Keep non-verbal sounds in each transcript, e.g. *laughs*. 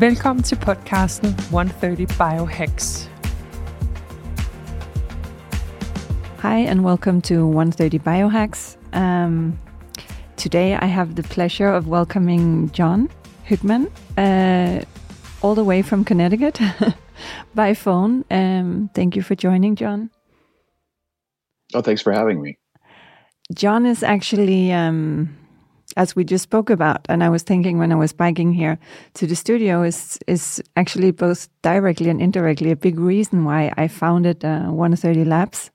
Velkommen til podcasten 130 Biohacks. Hi, and welcome to 130 Biohacks. Um, today I have the pleasure of welcoming John Hoekman, uh, all the way from Connecticut *laughs* by phone. Um, thank you for joining, John. Oh, thanks for having me. John is actually, um, as we just spoke about, and I was thinking when I was biking here to the studio, is is actually both directly and indirectly a big reason why I founded uh, 130 Labs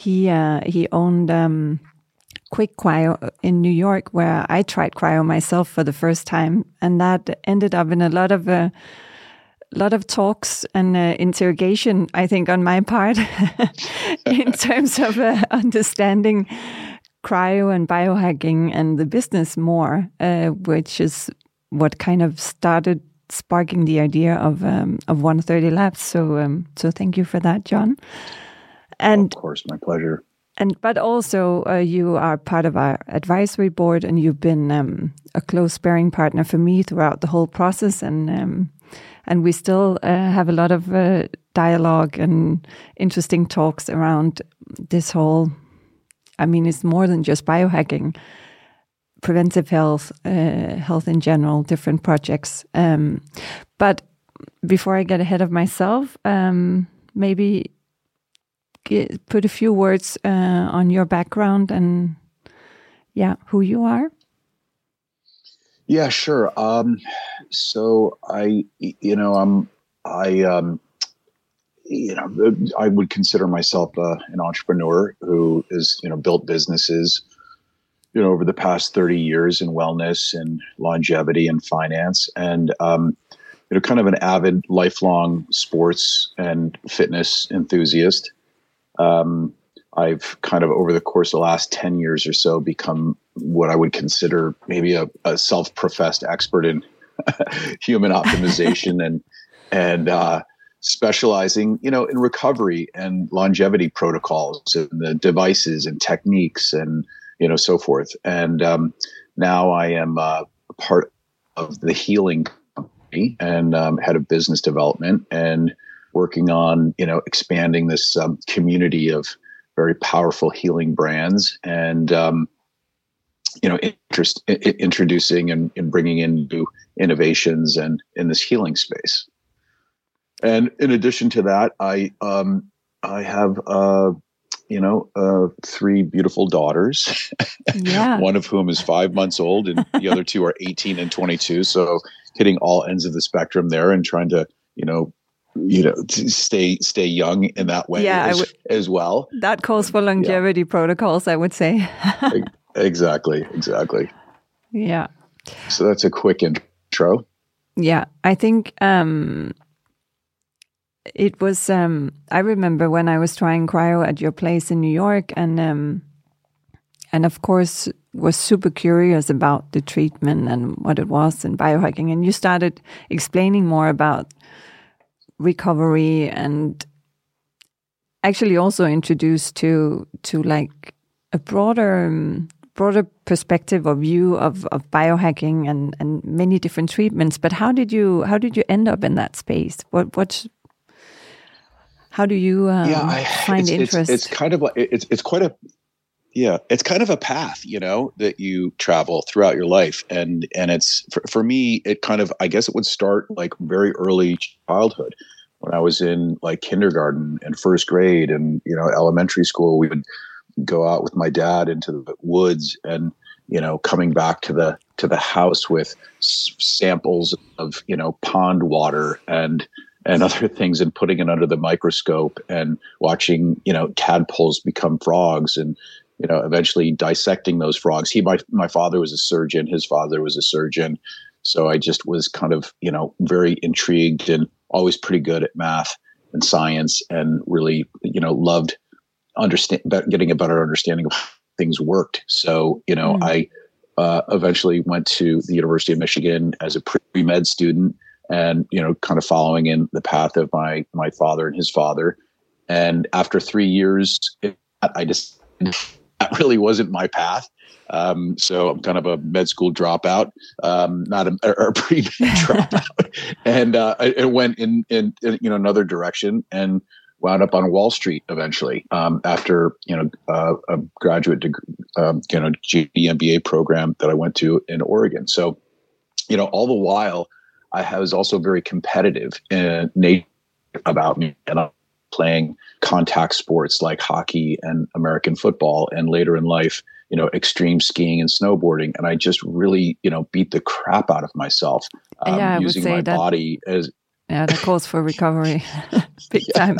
he uh, he owned um, Quick Cryo in New York, where I tried cryo myself for the first time, and that ended up in a lot of a uh, lot of talks and uh, interrogation. I think on my part, *laughs* in terms of uh, understanding cryo and biohacking and the business more, uh, which is what kind of started sparking the idea of um, of 130 Labs. So um, so thank you for that, John. And of course, my pleasure. And but also uh, you are part of our advisory board, and you've been um, a close sparring partner for me throughout the whole process, and um, and we still uh, have a lot of uh, dialogue and interesting talks around this whole. I mean, it's more than just biohacking, preventive health, uh, health in general, different projects. Um, but before I get ahead of myself, um, maybe get, put a few words uh, on your background and yeah, who you are? Yeah, sure. Um, so I, you know, I'm, I, um, you know, I would consider myself uh, an entrepreneur who has, you know, built businesses, you know, over the past 30 years in wellness and longevity and finance. And, um, you know, kind of an avid lifelong sports and fitness enthusiast. Um, I've kind of over the course of the last 10 years or so become what I would consider maybe a, a self professed expert in *laughs* human optimization and, and, uh, specializing, you know, in recovery and longevity protocols and the devices and techniques and, you know, so forth. And, um, now I am, uh, part of the healing company and, um, head of business development and, working on you know expanding this um, community of very powerful healing brands and um, you know interest I- introducing and, and bringing in new innovations and in this healing space and in addition to that i um, i have uh, you know uh, three beautiful daughters yeah. *laughs* one of whom is five months old and the other two are 18 and 22 so hitting all ends of the spectrum there and trying to you know you know stay stay young in that way yeah, as, w- as well. That calls for longevity yeah. protocols i would say. *laughs* Exactly exactly. Yeah. So that's a quick intro. Yeah i think um it was um i remember when i was trying cryo at your place in new york and um and of course was super curious about the treatment and what it was and biohacking and you started explaining more about recovery and actually also introduced to to like a broader um, broader perspective or view of, of biohacking and, and many different treatments. But how did you how did you end up in that space? What what how do you um, yeah, I, find it's, interest? It's, it's kind of like it's it's quite a yeah it's kind of a path you know that you travel throughout your life and and it's for, for me it kind of i guess it would start like very early childhood when i was in like kindergarten and first grade and you know elementary school we would go out with my dad into the woods and you know coming back to the to the house with s- samples of you know pond water and and *laughs* other things and putting it under the microscope and watching you know tadpoles become frogs and you know, eventually dissecting those frogs. He, my, my father was a surgeon. His father was a surgeon. So I just was kind of, you know, very intrigued and always pretty good at math and science and really, you know, loved understand getting a better understanding of how things worked. So, you know, mm. I uh, eventually went to the University of Michigan as a pre-med student and, you know, kind of following in the path of my, my father and his father. And after three years, I just, that really wasn't my path. Um, so I'm kind of a med school dropout, um, not a, a *laughs* pre dropout, and uh, it went in, in, in you know another direction and wound up on Wall Street eventually um, after you know uh, a graduate degree, um, you know JD MBA program that I went to in Oregon. So you know all the while I was also very competitive in nature about me and I'm playing contact sports like hockey and American football and later in life you know, extreme skiing and snowboarding. And I just really, you know, beat the crap out of myself um, yeah, using my that, body as. Yeah, the calls for recovery, *laughs* big time.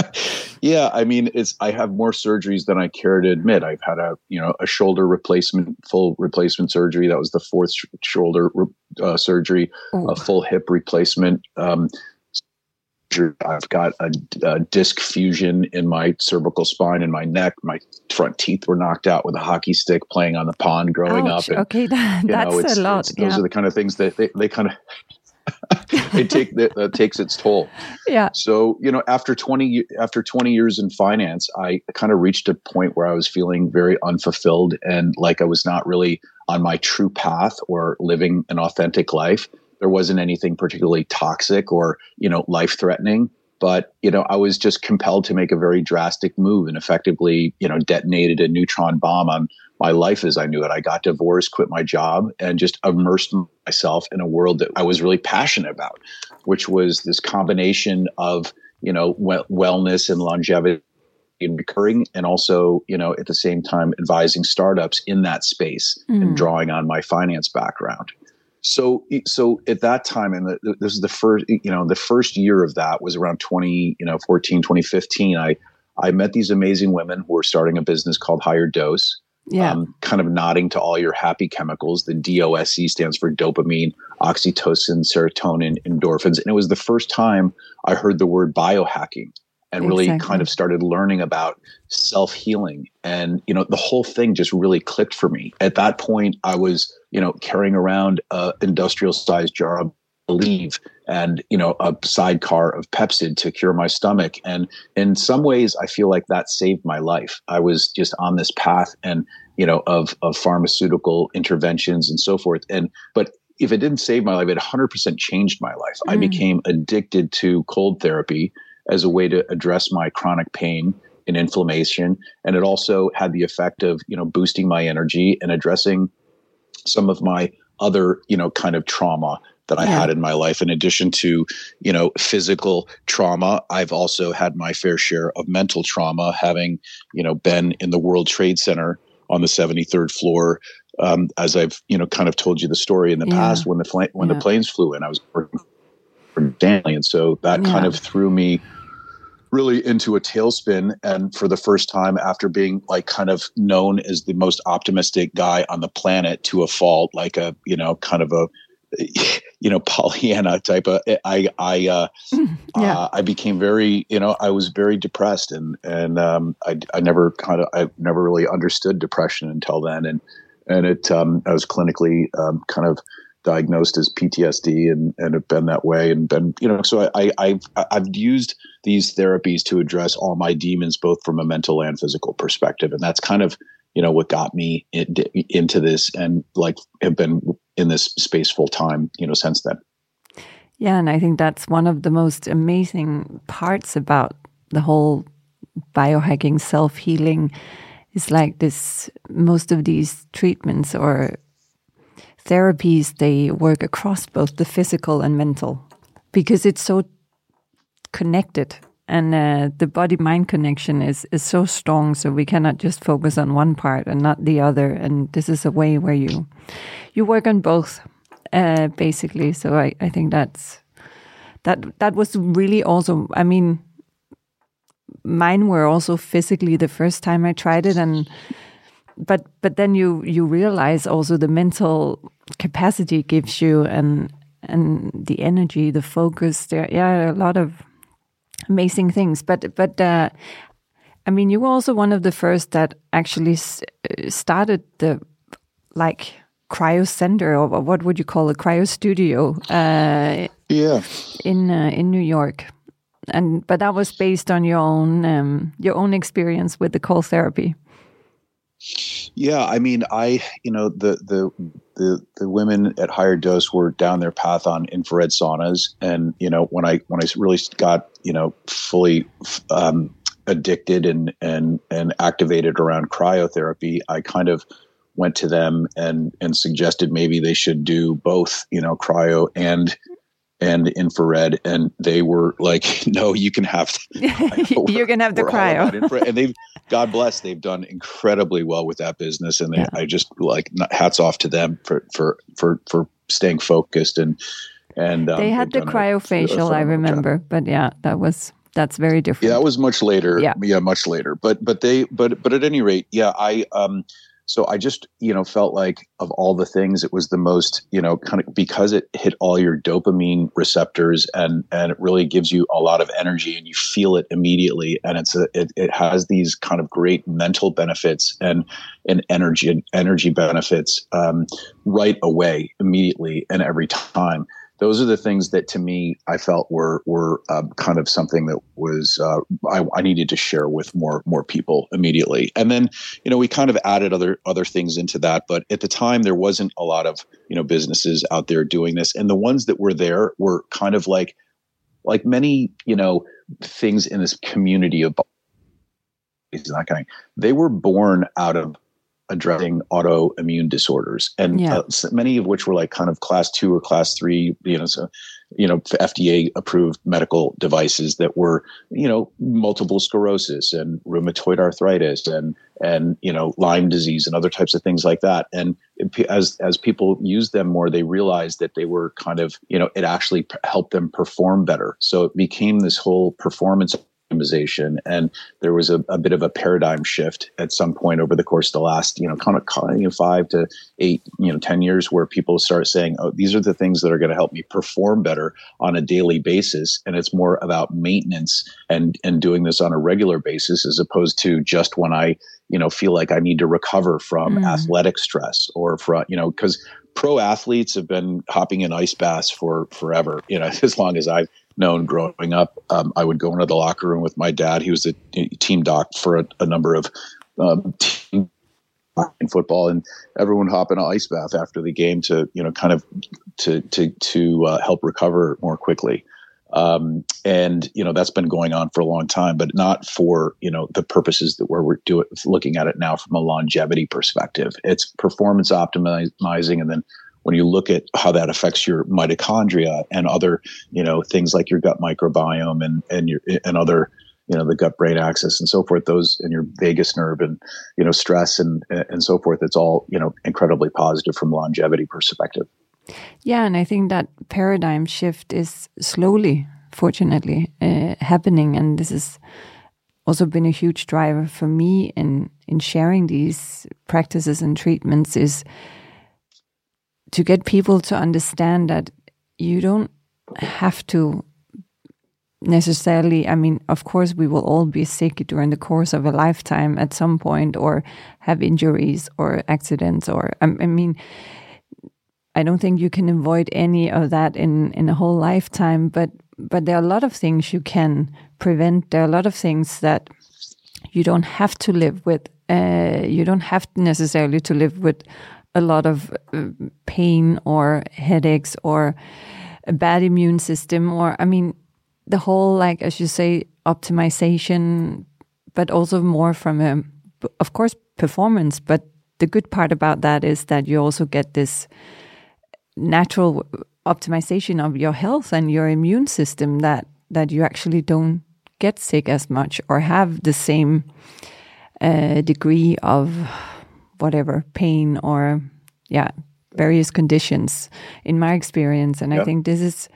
Yeah, I mean, it's I have more surgeries than I care to admit. I've had a you know a shoulder replacement, full replacement surgery. That was the fourth sh- shoulder uh, surgery, Ooh. a full hip replacement. Um, I've got a, a, disc fusion in my cervical spine and my neck. My front teeth were knocked out with a hockey stick playing on the pond growing Ouch. up. And, okay, *laughs* that, that's know, a lot. those are the kind of things that they, they kind of *laughs* it take that, that takes its toll. Yeah. So you know, after twenty after twenty years in finance, I kind of reached a point where I was feeling very unfulfilled and like I was not really on my true path or living an authentic life there wasn't anything particularly toxic or you know life threatening but you know i was just compelled to make a very drastic move and effectively you know detonated a neutron bomb on my life as i knew it. I got divorced quit my job and just immersed myself in a world that i was really passionate about which was this combination of you know wellness and longevity and recurring and also you know at the same time advising startups in that space mm. and drawing on my finance background. So so at that time and this is the first you know the first year of that was around 20 you know 14 2015 i i met these amazing women who were starting a business called HigherDOSE yeah. Um, kind of nodding to all your happy chemicals. The DOSE stands for dopamine, oxytocin, serotonin, endorphins. And it was the first time I heard the word biohacking and really exactly. kind of started learning about self healing. And, you know, the whole thing just really clicked for me. At that point, I was, you know, carrying around a industrial sized jar of Aleve and, you know, a sidecar of Pepcid to cure my stomach. And in some ways, I feel like that saved my life. I was just on this path and, you know, of, of pharmaceutical interventions and so forth. And, but if it didn't save my life, it 100% changed my life. Mm. I became addicted to cold therapy as a way to address my chronic pain and inflammation. And it also had the effect of, you know, boosting my energy and addressing some of my other, you know, kind of trauma that I yeah. had in my life. In addition to, you know, physical trauma, I've also had my fair share of mental trauma, having, you know, been in the World Trade Center on the 73rd floor. Um, as I've, you know, kind of told you the story in the yeah. past when the fl- when yeah. the planes flew in, I was working for Stanley, and so that kind of threw me really into a tailspin. And for the first time, after being like kind of known as the most optimistic guy on the planet to a fault, like a, you know, kind of a, you know, *laughs* Pollyanna type of, I, I, uh, yeah. uh, I became very, you know, I was very depressed and, and, um, I, I never kind of, I never really understood depression until then. And, and it, um, I was clinically, um, kind of, diagnosed as PTSD and, and have been that way and been you know so I, I have I've used these therapies to address all my demons both from a mental and physical perspective and that's kind of you know what got me in, into this and like have been in this space full time you know since then. Yeah and I think that's one of the most amazing parts about the whole biohacking self healing is like this most of these treatments or therapies, they work across both the physical and mental because it's so connected and uh, the body mind connection is is so strong so we cannot just focus on one part and not the other. And this is a way where you you work on both uh, basically. So I, I think that's that that was really also i mean mine were also physically the first time i tried it. And but but then you you realize also the mental capacity gives you and and the energy, the focus. There, yeah, a lot of amazing things. But but uh, I mean, you were also one of the first that actually uh, started the like cryo center or what would you call a cryo studio? Uh, yeah, in uh, in New York, and but that was based on your own um, your own experience with the cold therapy. Yeah, I mean, I you know the the the the women at HigherDOSE were down their path on infrared saunas, and you know when I when I really got you know fully um, addicted and and and activated around cryotherapy, I kind of went to them and and suggested maybe they should do both, you know, cryo and and infrared. And they were like *laughs* no you can have *laughs* you're gonna have the *laughs* cryo. and they've god bless. They've done incredibly well with that business and they, yeah. i just like hats off to them for for for for staying focused and and um, they had the cryofacial i remember job. but yeah that was that's very different yeah that was much later. Yeah. Yeah much later. But but they but but at any rate yeah i um so I just, you know, felt like of all the things, it was the most, you know, kind of because it hit all your dopamine receptors and and it really gives you a lot of energy and you feel it immediately. And it's a it, it has these kind of great mental benefits and and energy energy benefits um, right away, immediately, and every time those are the things that to me I felt were were uh, kind of something that was uh, I, I, needed to share with more more people immediately. And then you know we kind of added other other things into that, but at the time there wasn't a lot of you know businesses out there doing this, and the ones that were there were kind of like like many you know things in this community of is that kind. They were born out of addressing autoimmune disorders, and yeah. uh, many of which were like kind of class two or class three, you know, so you know, FDA approved medical devices that were, you know, multiple sclerosis and rheumatoid arthritis and and you know Lyme disease and other types of things like that. And as as people used them more, they realized that they were kind of, you know, it actually helped them perform better. So it became this whole performance optimization. And there was a, a, bit of a paradigm shift at some point over the course of the last, you know, kind of you know, five to eight, you know, 10 years where people start saying, oh, these are the things that are going to help me perform better on a daily basis. And it's more about maintenance and, and doing this on a regular basis as opposed to just when I, you know, feel like I need to recover from mm. athletic stress or from, you know, because pro athletes have been hopping in ice baths for forever, you know, *laughs* as long as I've known growing up. Um, I would go into the locker room with my dad. He was a team doc for a, a number of um, team in football, and everyone hop in an ice bath after the game to you know kind of to to to uh, help recover more quickly. Um, and you know that's been going on for a long time, but not for you know the purposes that we're, doing looking at it now from a longevity perspective. It's performance optimizing, and then when you look at how that affects your mitochondria and other, you know, things like your gut microbiome and and your and other, you know, the gut brain axis and so forth, those and your vagus nerve and you know stress and and so forth, it's all you know incredibly positive from longevity perspective. Yeah, and I think that paradigm shift is slowly, fortunately, uh, happening, and this has also been a huge driver for me in in sharing these practices and treatments. Is to get people to understand that you don't have to necessarily i mean of course we will all be sick during the course of a lifetime at some point or have injuries or accidents or i, I mean i don't think you can avoid any of that in in a whole lifetime but but there are a lot of things you can prevent. There are a lot of things that you don't have to live with uh, you don't have necessarily to live with a lot of uh, pain or headaches or a bad immune system or i mean the whole like as you say optimization but also more from a of course performance. But the good part about that is that you also get this natural optimization of your health and your immune system that that you actually don't get sick as much or have the same uh, degree of whatever pain or yeah various conditions in my experience and yep. i think this is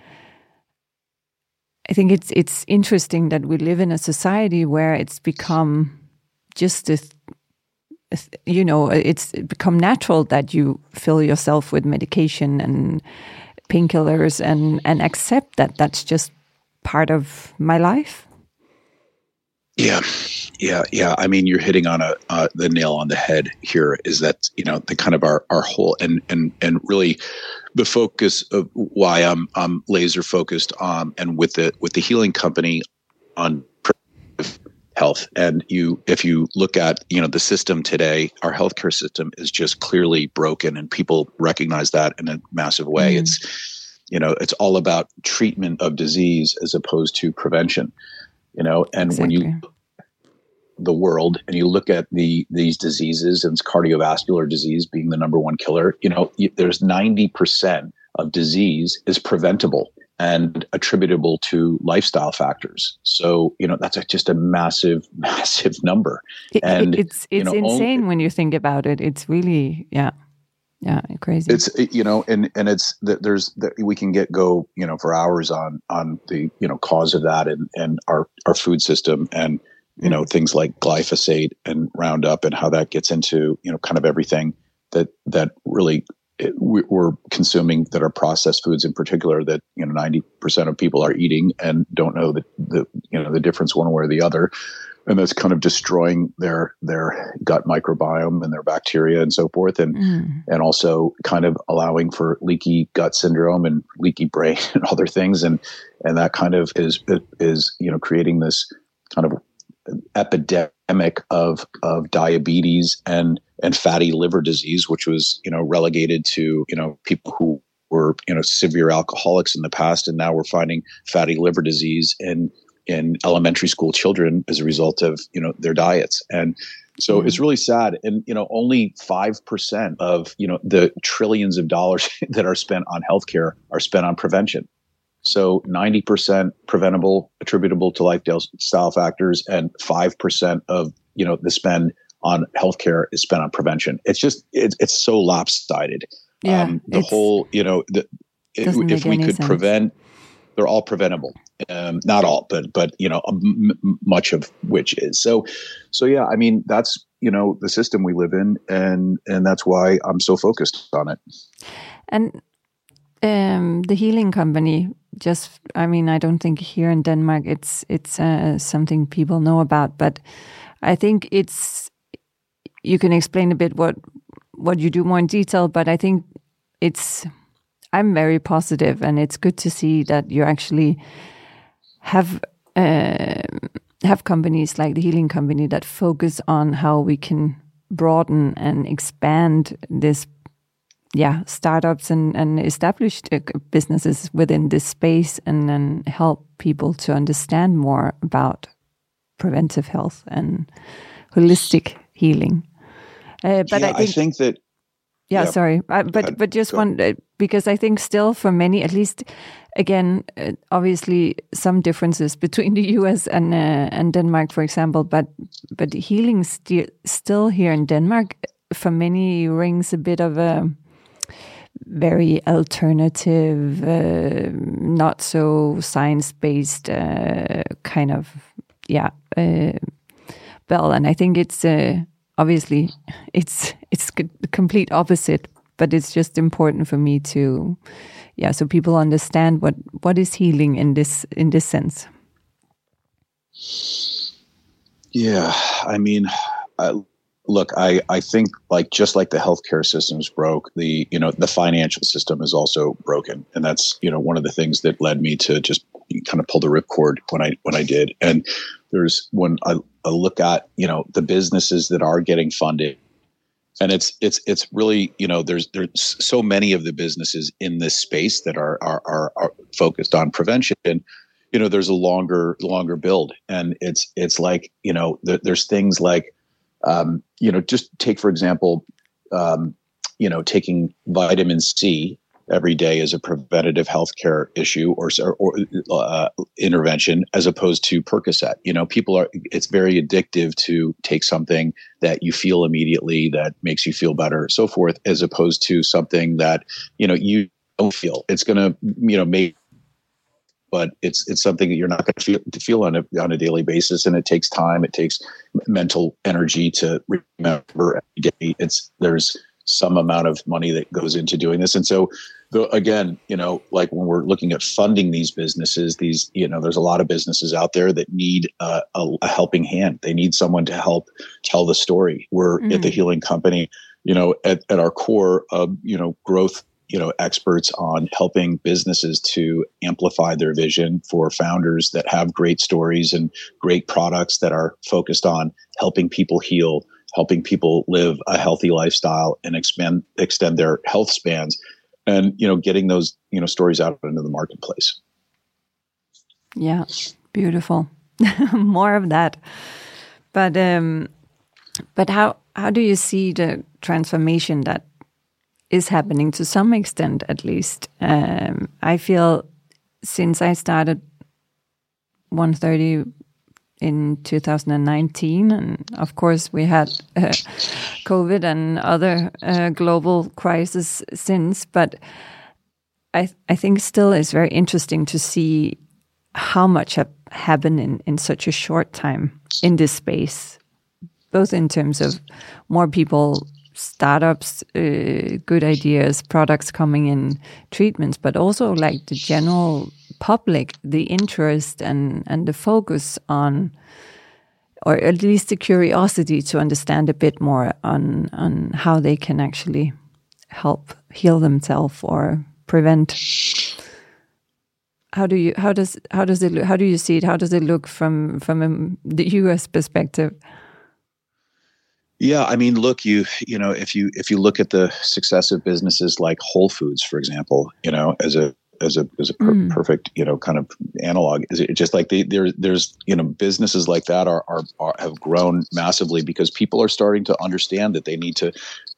i think it's it's interesting that we live in a society where it's become just a, you know it's become natural that you fill yourself with medication and painkillers and and accept that that's just part of my life. Yeah. Yeah. Yeah. I mean you're hitting on a uh, the nail on the head here is that you know the kind of our our whole and and and really the focus of why i'm i'm laser focused on and with the with the healing company on health and you if you look at you know the system today our healthcare system is just clearly broken and people recognize that in a massive way mm. it's you know it's all about treatment of disease as opposed to prevention you know and exactly. when you the world and you look at the these diseases and cardiovascular disease being the number one killer you know there's 90% of disease is preventable and attributable to lifestyle factors. So, you know, that's a, just a massive, *laughs* massive number. And it's it's you know, insane only, when you think about it. It's really, yeah. Yeah, crazy. It's you know, and and it's that there's that we can get go you know for hours on on the you know cause of that and and our our food system and you know mm. things like glyphosate and Roundup and how that gets into you know kind of everything that that really we're consuming that are processed foods in particular that you know 90% of people are eating and don't know the, the you know the difference one way or the other. And that's kind of destroying their their gut microbiome and their bacteria and so forth. And mm. and also kind of allowing for leaky gut syndrome and leaky brain *laughs* and other things. And and that kind of is is you know creating this kind of epidemic of of diabetes and and fatty liver disease, which was you know relegated to you know people who were you know severe alcoholics in the past, and now we're finding fatty liver disease in in elementary school children as a result of you know their diets. And so mm-hmm. it's really sad. And you know only 5% of you know the trillions of dollars *laughs* that are spent on healthcare are spent on prevention so 90% preventable, attributable to lifestyle factors, and 5% of you know the spend on healthcare is spent on prevention. It's just it's it's so lopsided. Yeah, um, the whole you know the, if we could sense. prevent, they're all preventable. Um, not all, but but you know m- much of which is so. So yeah, I mean that's you know the system we live in, and and that's why I'm so focused on it. And um, the healing company just i mean i don't think here in denmark it's it's uh, something people know about but i think it's you can explain a bit what what you do more in detail but i think it's i'm very positive and it's good to see that you actually have uh, have companies like the healing company that focus on how we can broaden and expand this yeah startups and and established uh, businesses within this space and then help people to understand more about preventive health and holistic healing. Uh, but yeah, I, think, I think that yeah, yeah, sorry. Uh, but but just one uh, because i think still for many at least again uh, obviously some differences *laughs* between the us and uh, and denmark for example but but healing st still here in denmark for many rings a bit of a very alternative, uh, not so science based uh, kind of yeah uh, bell. And I think it's uh, obviously *laughs* it's it's the complete opposite, but it's just important for me to yeah so people understand what what is healing in this in this sense. Yeah, I mean. I, look, I, I think like just like the healthcare system's broke, the you know the financial system is also broken, and that's you know one of the things that led me to just kind of pull the ripcord when I when I did. And there's when I, I look at you know the businesses that are getting funded, and it's it's it's really you know there's there's so many of the businesses in this space that are are are, are focused on prevention. And, you know, there's a longer longer build, and it's it's like you know there's things like um, you know, just take for example, um, you know, taking vitamin C every day as a preventative healthcare issue or, or uh, intervention as opposed to Percocet. You know, people are, it's very addictive to take something that you feel immediately that makes you feel better, so forth, as opposed to something that, you know, you don't feel. It's going to, you know, make but it's it's something that you're not going to feel to feel on a on a daily basis, and it takes time. It takes mental energy to remember every day. It's there's some amount of money that goes into doing this. And so, the, again, you know, like when we're looking at funding these businesses, these, you know, there's a lot of businesses out there that need a, a helping hand. They need someone to help tell the story. We're mm. at the mm. Healing Company, you know, at, at our core, of you know, growth you know experts on helping businesses to amplify their vision for founders that have great stories and great products that are focused on helping people heal helping people live a healthy lifestyle and expand extend their health spans and you know getting those you know stories out into the marketplace. Yeah beautiful. *laughs* More of that. But um but how how do you see the transformation that is happening to some extent, at least. Um, I feel since I started 130 in 2019, and of course we had uh, COVID and other uh, global crises since, but I I think still it's very interesting to see how much have happened in, in such a short time in this space, both in terms of more people startups, uh, good ideas, products coming in, treatments, but also like the general public, the interest and and the focus on, or at least the curiosity to understand a bit more on on how they can actually help heal themselves or prevent. How do you how does how does it look, how do you see it? How does it look from from a, the U.S. perspective? Yeah, I mean, look, you you know, if you if you look at the success of businesses like Whole Foods, for example, you know, as a as a as a per- mm. perfect you know kind of analog is it just like they, there there's you know businesses like that are, are, are have grown massively because people are starting to understand that they need to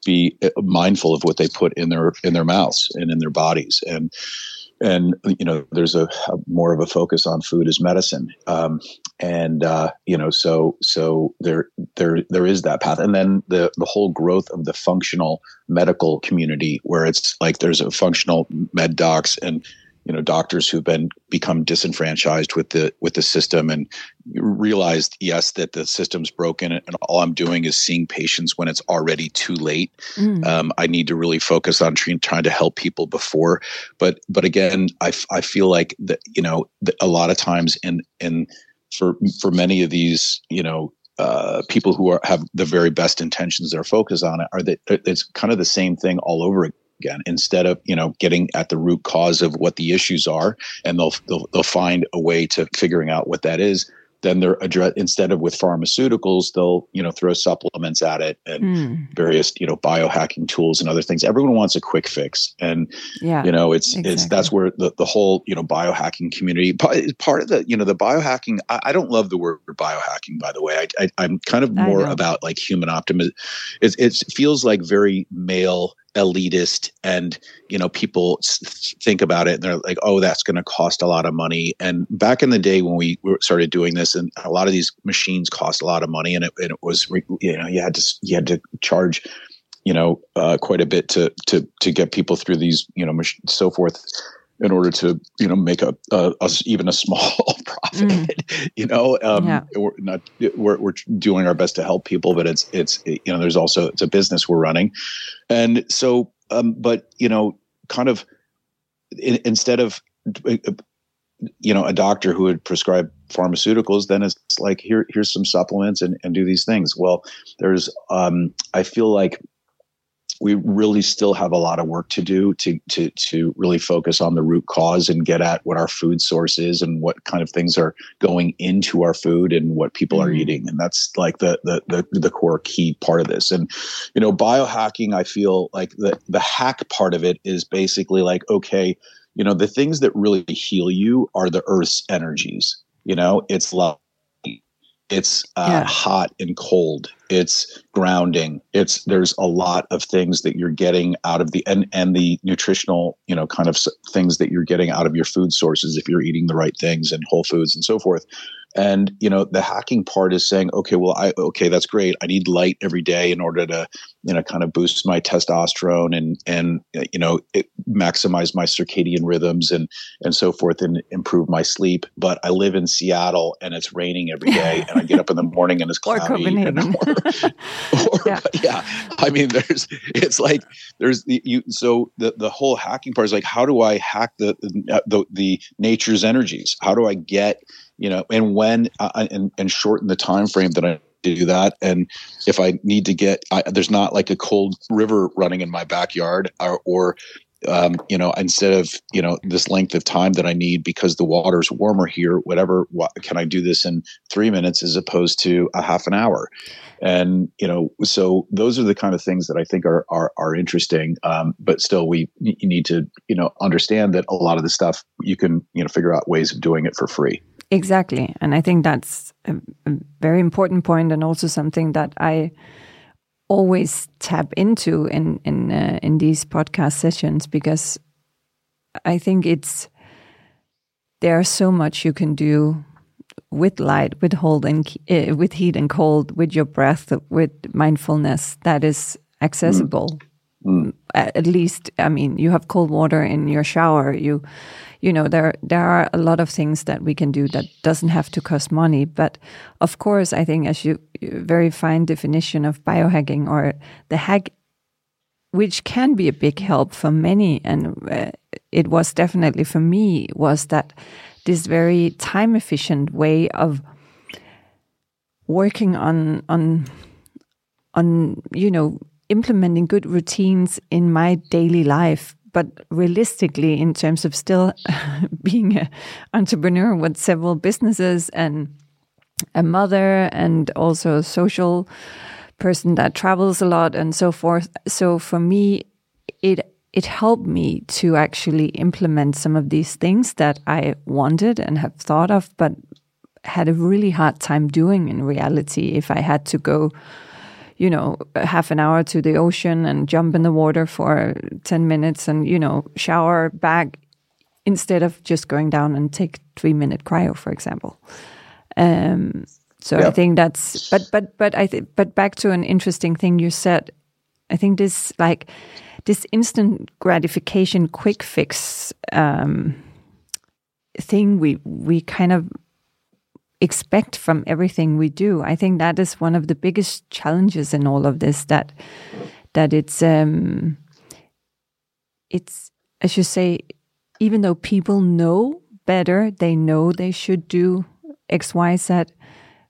be uh, mindful of what they put in their in their mouths and in their bodies and and you know there's a, a, more of a focus on food as medicine. Um, and uh, you know so so there there there is that path. And then the the whole growth of the functional medical community where it's like there's a functional med docs and you know doctors who've been become disenfranchised with the with the system and realized yes that the system's broken and all i'm doing is seeing patients when it's already too late mm. um, i need to really focus on trying, trying to help people before but but again i, I feel like that you know a lot of times in in for for many of these you know uh, people who are have the very best intentions they're focused on it are that it's kind of the same thing all over again instead of you know getting at the root cause of what the issues are and they'll they'll, they'll find a way to figuring out what that is then they're address instead of with pharmaceuticals they'll you know throw supplements at it and mm. various you know biohacking tools and other things everyone wants a quick fix and yeah you know it's exactly. it's that's where the, the whole you know biohacking community part of the you know the biohacking I, I don't love the word biohacking by the way I, I am kind of more about like human optimism it, it feels like very male elitist and you know people think about it and they're like oh that's going to cost a lot of money. And back in the day when we started doing this and a lot of these machines cost a lot of money and it, and it was you know you had to you had to charge you know uh, quite a bit to to to get people through these you know mach- so forth in order to you know make a, a, a even a small *laughs* profit mm. you know um, yeah. we're not we're, we're doing our best to help people but it's it's you know there's also it's a business we're running and so um, but you know kind of in, instead of you know a doctor who would prescribe pharmaceuticals then it's like here here's some supplements and, and do these things well there's um, i feel like we really still have a lot of work to do to to to really focus on the root cause and get at what our food source is and what kind of things are going into our food and what people mm-hmm. are eating. And that's like the, the the the core key part of this. And you know biohacking i feel like the the hack part of it is basically like okay you know the things that really heal you are the earth's energies. You know it's love it's uh, yeah. hot and cold. It's grounding. It's there's a lot of things that you're getting out of the and and the nutritional you know kind of things that you're getting out of your food sources if you're eating the right things and whole foods and so forth and you know, the hacking part is saying, okay, well, I okay, that's great. I need light every day in order to, you know, kind of boost my testosterone and and uh, you know, it, maximize my circadian rhythms and and so forth, and improve my sleep. But I live in Seattle and it's raining every day, *laughs* and I get up in the morning and it's cloudy, and, or, *laughs* *laughs* or yeah. yeah. I mean, there's, it's like, there's the, you, so the, the whole hacking part is like, how do I hack the, the, the nature's energies? How do I get, you know, and when, uh, and, and shorten the time frame that I do that. And if I need to get, I, there's not like a cold river running in my backyard or, or um, you know, instead of you know this length of time that I need because the water's warmer here, whatever, what, can I do this in three minutes as opposed to a half an hour? And you know, so those are the kind of things that I think are are, are interesting. Um, but still, we need to you know understand that a lot of the stuff you can you know figure out ways of doing it for free. Exactly, and I think that's a, a very important point, and also something that I always tap into in in uh, in these podcast sessions because I think it's there's so much you can do with light, with hold and uh, with heat and cold, with your breath, with mindfulness that is accessible. Mm. At least, I mean, you have cold water in your shower. You you know there there are a lot of things that we can do that doesn't have to cost money but of course i think as you very fine definition of biohacking or the hack which can be a big help for many and uh, it was definitely for me was that this very time efficient way of working on on on you know implementing good routines in my daily life but realistically, in terms of still *laughs* being an entrepreneur with several businesses and a mother and also a social person that travels a lot and so forth. So for me, it it helped me to actually implement some of these things that I wanted and have thought of, but had a really hard time doing in reality if I had to go you know, half an hour to the ocean and jump in the water for 10 minutes and, you know, shower back instead of just going down and take three minute cryo, for example. Um, so yeah. I think that's, but, but, but I think, but back to an interesting thing you said, I think this like, this instant gratification quick fix um, thing we we kind of expect from everything we do. I think that is one of the biggest challenges in all of this. That that it's um, it's as you say, even though people know better, they know they should do X, Y, Z.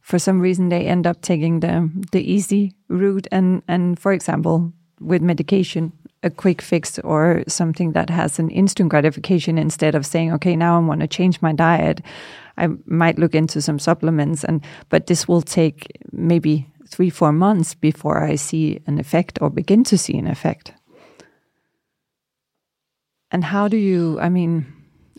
For some reason, they end up taking the the easy route, and and for example, with medication, a quick fix or something that has an instant gratification instead of saying, okay, now I want to change my diet. I might look into some supplements and but this will take maybe three, four months before I see an effect or begin to see an effect. And how do you I mean,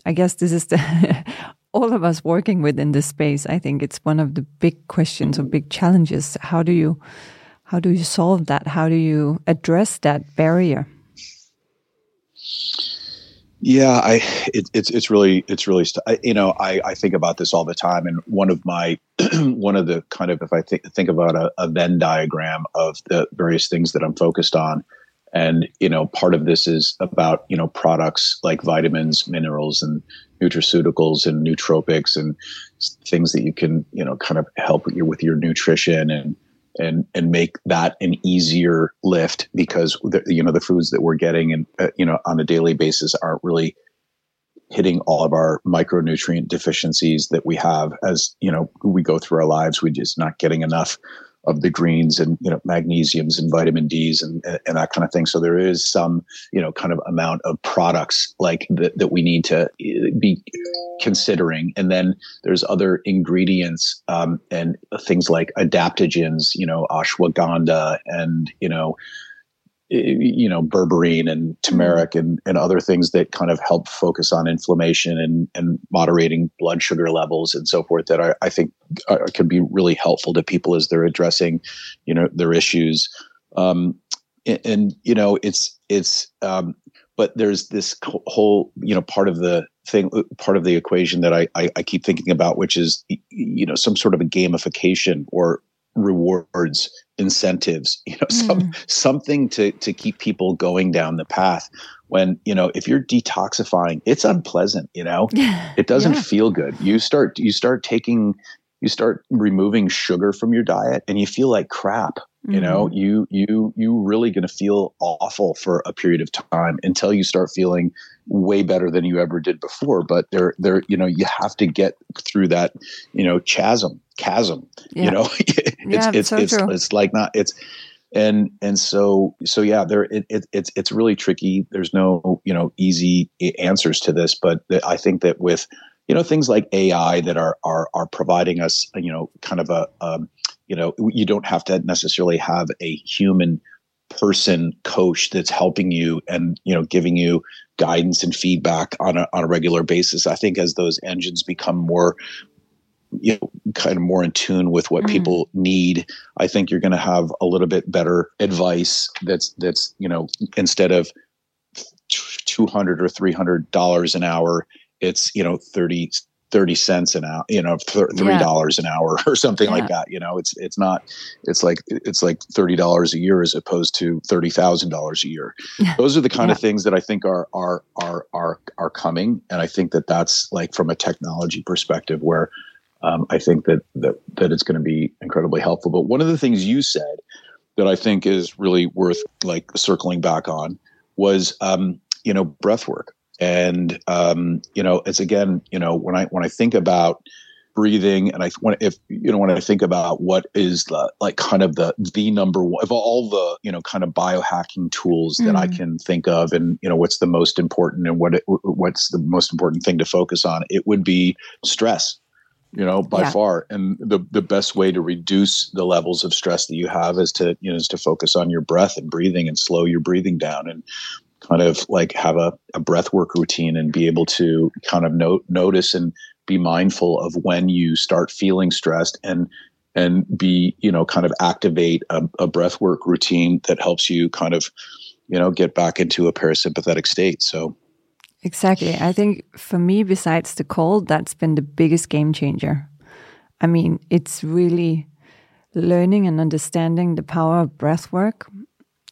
I guess this is the *laughs* all of us working within this space, I think it's one of the big questions or big challenges. How do you how do you solve that? How do you address that barrier? Yeah, I it, it's it's really it's really you know I, I think about this all the time, and one of my *clears throat* one of the kind of if I think think about a, a Venn diagram of the various things that I'm focused on, and you know part of this is about you know products like vitamins, minerals, and nutraceuticals and nootropics and things that you can you know kind of help your with your nutrition and and and make that an easier lift because the, you know the foods that we're getting and uh, you know on a daily basis aren't really hitting all of our micronutrient deficiencies that we have as you know we go through our lives. We're just not getting enough of the greens and you know magnesiums and vitamin D's and, and that kind of thing. So there is some you know kind of amount of products like that that we need to eh, be considering, and then there's other ingredients um, and things like adaptogens, you know ashwagandha and you know you know berberine and turmeric and, and other things that kind of help focus on inflammation and, and moderating blood sugar levels and so forth that I, I think are, can be really helpful to people as they're addressing you know their issues. Um, and, and, you know it's it's um, but there's this whole you know part of the thing part of the equation that I, I, I keep thinking about which is you know some sort of a gamification or rewards incentives *laughs* you know some mm. something to to keep people going down the path when you know if you're detoxifying it's unpleasant you know *laughs* it doesn't yeah. feel good you start you start taking you start removing sugar from your diet and you feel like crap mm-hmm. you know you you you really going to feel awful for a period of time until you start feeling way better than you ever did before but there there you know you have to get through that you know chasm chasm yeah. you know *laughs* it's yeah, it's so it's, true. it's like not it's and and so so yeah there it, it, it's it's really tricky there's no you know easy answers to this but i think that with you know things like ai that are are are providing us you know kind of a um, you know you don't have to necessarily have a human person coach that's helping you and you know giving you guidance and feedback on a, on a regular basis i think as those engines become more you know kind of more in tune with what mm. people need i think you're going to have a little bit better advice that's that's you know instead of 200 or 300 dollars an hour it's you know 30 30 cents an hour you know three dollars yeah. an hour *laughs* or something yeah. like that you know it's it's not it's like it's like 30 dollars a year as opposed to 30,000 dollars a year *laughs* those are the kind yeah. of things that i think are are are are are coming and i think that that's like from a technology perspective where um, I think that that that it's going to be incredibly helpful. But one of the things you said that I think is really worth like circling back on was um, you know breath work, and um, you know it's again you know when I when I think about breathing and i when if you know when i think about what is the like kind of the the number one of all the you know kind of biohacking tools that mm. i can think of and you know what's the most important and what it, what's the most important thing to focus on it would be stress you know by yeah. far and the the best way to reduce the levels of stress that you have is to you know is to focus on your breath and breathing and slow your breathing down and kind of like have a, a breath work routine and be able to kind of note, notice and be mindful of when you start feeling stressed and and be you know kind of activate a, a breath work routine that helps you kind of you know get back into a parasympathetic state so Exactly. I think for me, besides the cold, that's been the biggest game changer. I mean, it's really learning and understanding the power of breath work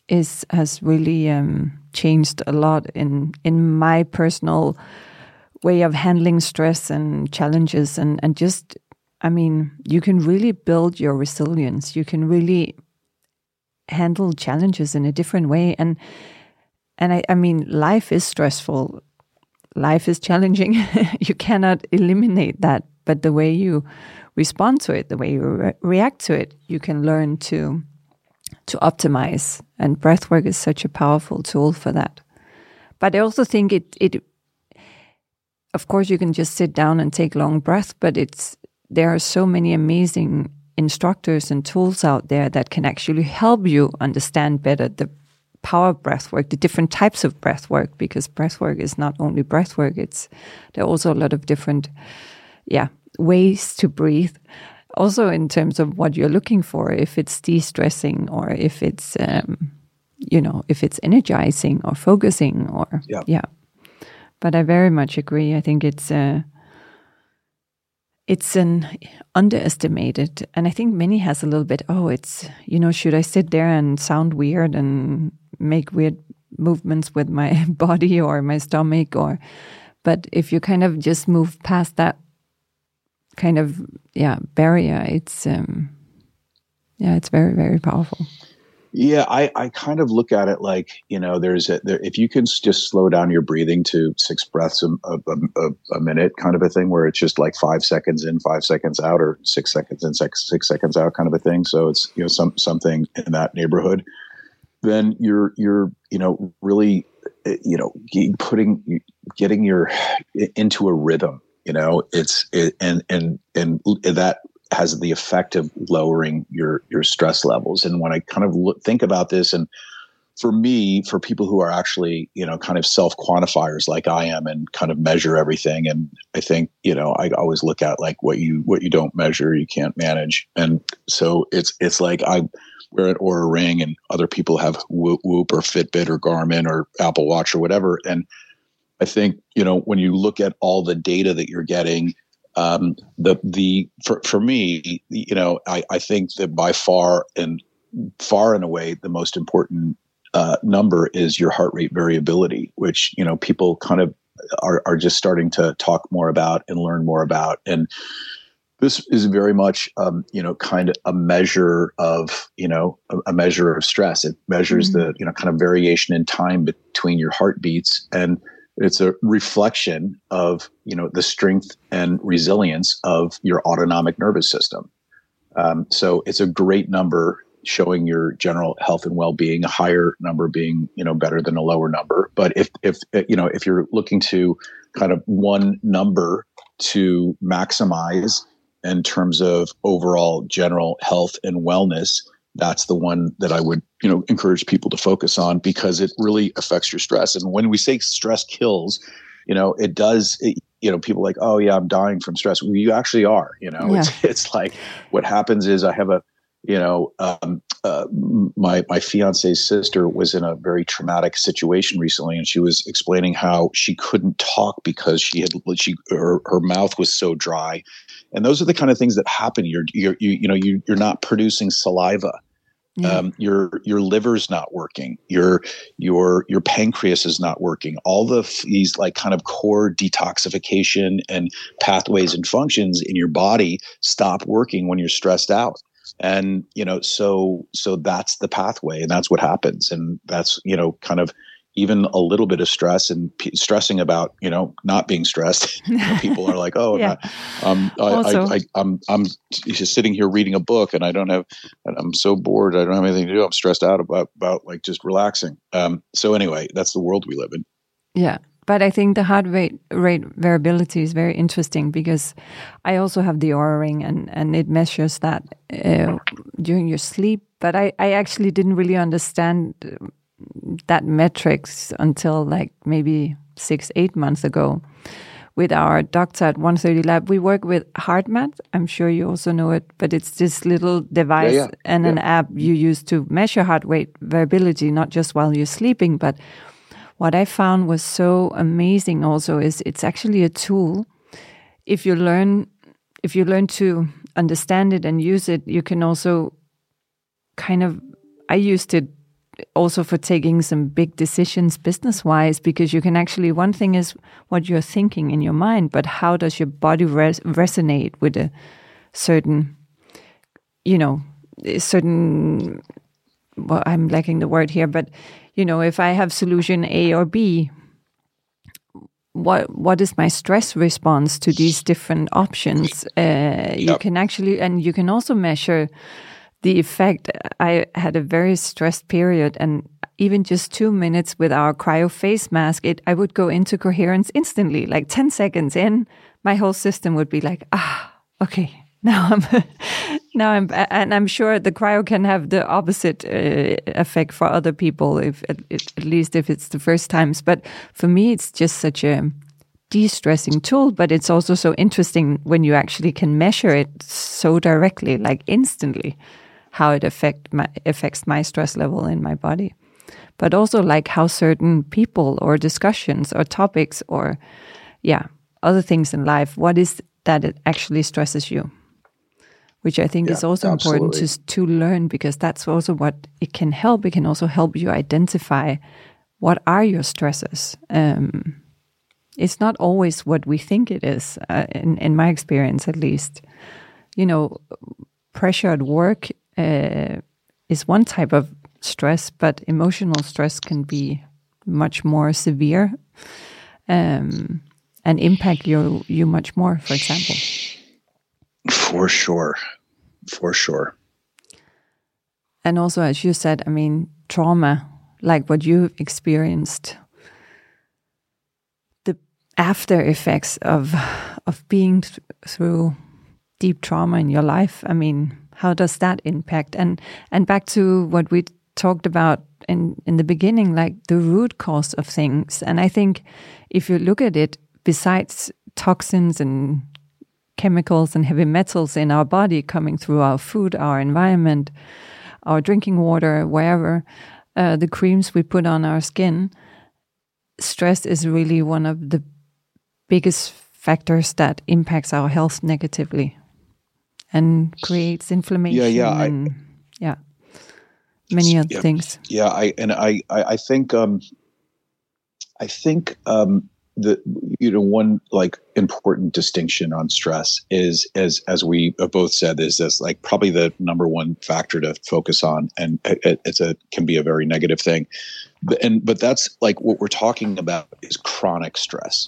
is has really um, changed a lot in in my personal way of handling stress and challenges and and just I mean, you can really build your resilience. You can really handle challenges in a different way and and I, I mean life is stressful life is challenging. *laughs* you cannot eliminate that, but the way you respond to it, the way you re react to it, you can learn to to optimize. And breathwork is such a powerful tool for that. But I also think it it of course you can just sit down and take long breaths, but it's there are so many amazing instructors and tools out there that can actually help you understand better the power breath work, the different types of breath work, because breath work is not only breath work, it's there are also a lot of different yeah, ways to breathe. Also in terms of what you're looking for, if it's de-stressing or if it's um, you know, if it's energizing or focusing or yeah. yeah. But I very much agree. I think it's uh, it's an underestimated and i think many has a little bit oh it's you know should i sit there and sound weird and make weird movements with my *laughs* body or my stomach or but if you kind of just move past that kind of yeah barrier it's um yeah it's very very powerful yeah, I, I kind of look at it like you know, there's a there, if you can just slow down your breathing to six breaths a, a, a, minute, kind of a thing, where it's just like five seconds in, five seconds out, or six seconds in, six six seconds out, kind of a thing. So it's you know some something in that neighborhood. Then you're you're you know really eh, you know putting getting your into a rhythm. You know, it's it, and and and that has the effect of lowering your your stress levels. And when I kind of look, think about this, and for me, for people who are actually you know kind of self quantifiers like I am, and kind of measure everything, and I think you know I always look at like what you what you don't measure, you can't manage, and so it's it's like I wear an Oura ring, and other people have Whoop, Whoop or Fitbit or Garmin or Apple Watch or whatever, and I think you know when you look at all the data that you're getting um, the the for, for me, you know, I, I think that by far and far and away the most important uh, number is your heart rate variability, which you know people kind of are are just starting to talk more about and learn more about. And this is very much um, you know kind of a measure of you know a, a measure of stress it measures mm-hmm. the you know kind of variation in time between your heartbeats and it's a reflection of you know the strength and resilience of your autonomic nervous system. Um, so it's a great number showing your general health and well-being a higher number being you know better than a lower number. But if if you know if you're looking to kind of one number to maximize in terms of overall general health and wellness, that's the one that I would, you know, encourage people to focus on because it really affects your stress. And when we say stress kills, you know, it does. It, you know, people like, oh yeah, I'm dying from stress. Well, you actually are. You know, yeah. it's *laughs* it's like what happens is I have a, you know, um, uh, my my fiance's sister was in a very traumatic situation recently, and she was explaining how she couldn't talk because she had she her, her mouth was so dry and those are the kind of things that happen you're, you're you, you know you, you're not producing saliva yeah. um, your your liver's not working your your your pancreas is not working all the these like kind of core detoxification and pathways and functions in your body stop working when you're stressed out and you know so so that's the pathway and that's what happens and that's you know kind of even a little bit of stress and p- stressing about you know not being stressed. *laughs* You know, people are like oh yeah. um, I, I, I, I'm I'm just sitting here reading a book and I don't have I'm so bored I don't have anything to do. I'm stressed out about about like just relaxing. Um, so anyway that's the world we live in. Yeah. But I think the heart rate rate variability is very interesting because I also have the Oura ring and and it measures that uh, during your sleep. But I, I actually didn't really understand that metrics until like maybe six, eight months ago. With our doctor at 130 Lab, we work with HeartMath. I'm sure you also know it, but it's this little device yeah, yeah, and yeah. an app you use to measure heart rate variability, not just while you're sleeping. But what I found was so amazing also is it's actually a tool. If you learn, if you learn to understand it and use it, you can also kind of, I used it also for taking some big decisions business wise because you can actually one thing is what you're thinking in your mind but how does your body res resonate with a certain you know certain well i'm lacking the word here but you know if i have solution a or b what what is my stress response to these different options uh, you yep. can actually and you can also measure the effect. I had a very stressed period, and even just two minutes with our cryo face mask, it I would go into coherence instantly. Like ten seconds in, my whole system would be like, ah, okay, *laughs* now I'm now I'm and I'm sure the cryo can have the opposite uh, effect for other people if at, at, least if it's the first times but for me it's just such a de-stressing tool but it's also so interesting when you actually can measure it so directly like instantly how it affect my, affects my stress level in my body. But also like how certain people or discussions or topics or yeah other things in life what is that it actually stresses you? Which i think yeah, is also absolutely. important to, to learn because that's also what it can help. It can also help you identify what are your stresses. Um, it's not always what we think it is uh, in, in my experience at least. You know pressure at work uh, is one type of stress, but emotional stress can be much more severe um, and impact you you much more. For example, for sure, for sure. And also, as you said, I mean, trauma, like what you've experienced, the after effects of of being th through deep trauma in your life. I mean, how does that impact? And and back to what we talked about in in the beginning, like the root cause of things. And I think if you look at it, besides toxins and chemicals and heavy metals in our body coming through our food, our environment, our drinking water, wherever, uh, the creams we put on our skin, stress is really one of the biggest factors that impacts our health negatively and creates inflammation. Yeah, yeah, and, I, yeah, many other yeah, things. Yeah, I and I I, I think um, I think um, the you know one like important distinction on stress is as as we both said is this like probably the number one factor to focus on and it, it's a can be a very negative thing but, and but that's like what we're talking about is chronic stress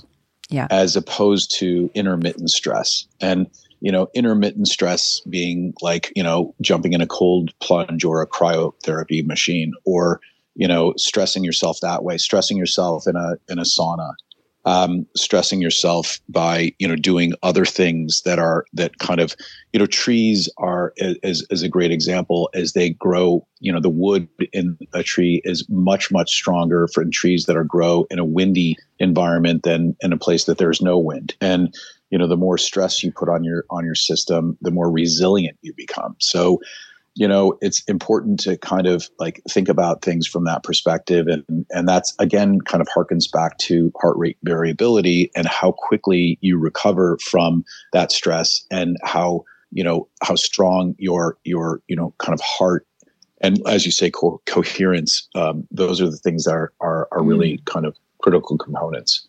yeah as opposed to intermittent stress and you know intermittent stress being like you know jumping in a cold plunge or a cryotherapy machine or you know stressing yourself that way stressing yourself in a in a sauna um, stressing yourself by you know doing other things that are that kind of you know trees are as, as a great example as they grow you know the wood in a tree is much much stronger for trees that are grow in a windy environment than in a place that there's no wind. And you know the more stress you put on your on your system the more resilient you become. So you know it's important to kind of like think about things from that perspective. And and that's again kind of harkens back to heart rate variability and how quickly you recover from that stress and how you know how strong your your you know kind of heart and as you say co- coherence um, those are the things that are are, are really mm. kind of critical components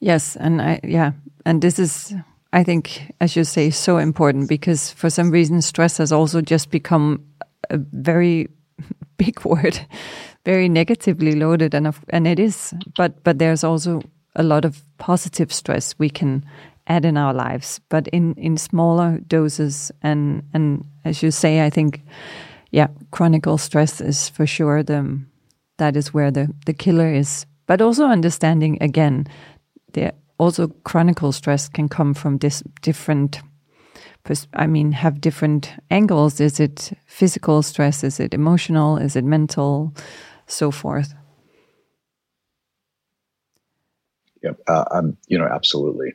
yes and i yeah and this is I think, as you say, so important because for some reason, stress has also just become a very *laughs* big word, *laughs* very negatively loaded, and and it is. But but there's also a lot of positive stress we can add in our lives, but in in smaller doses. And and as you say, I think, yeah, chronic stress is for sure the that is where the the killer is. But also understanding again the also chronic stress can come from this different I mean, have different angles. Is it physical stress? Is it emotional? Is it mental? So forth. Yep. Uh, um, you know, absolutely.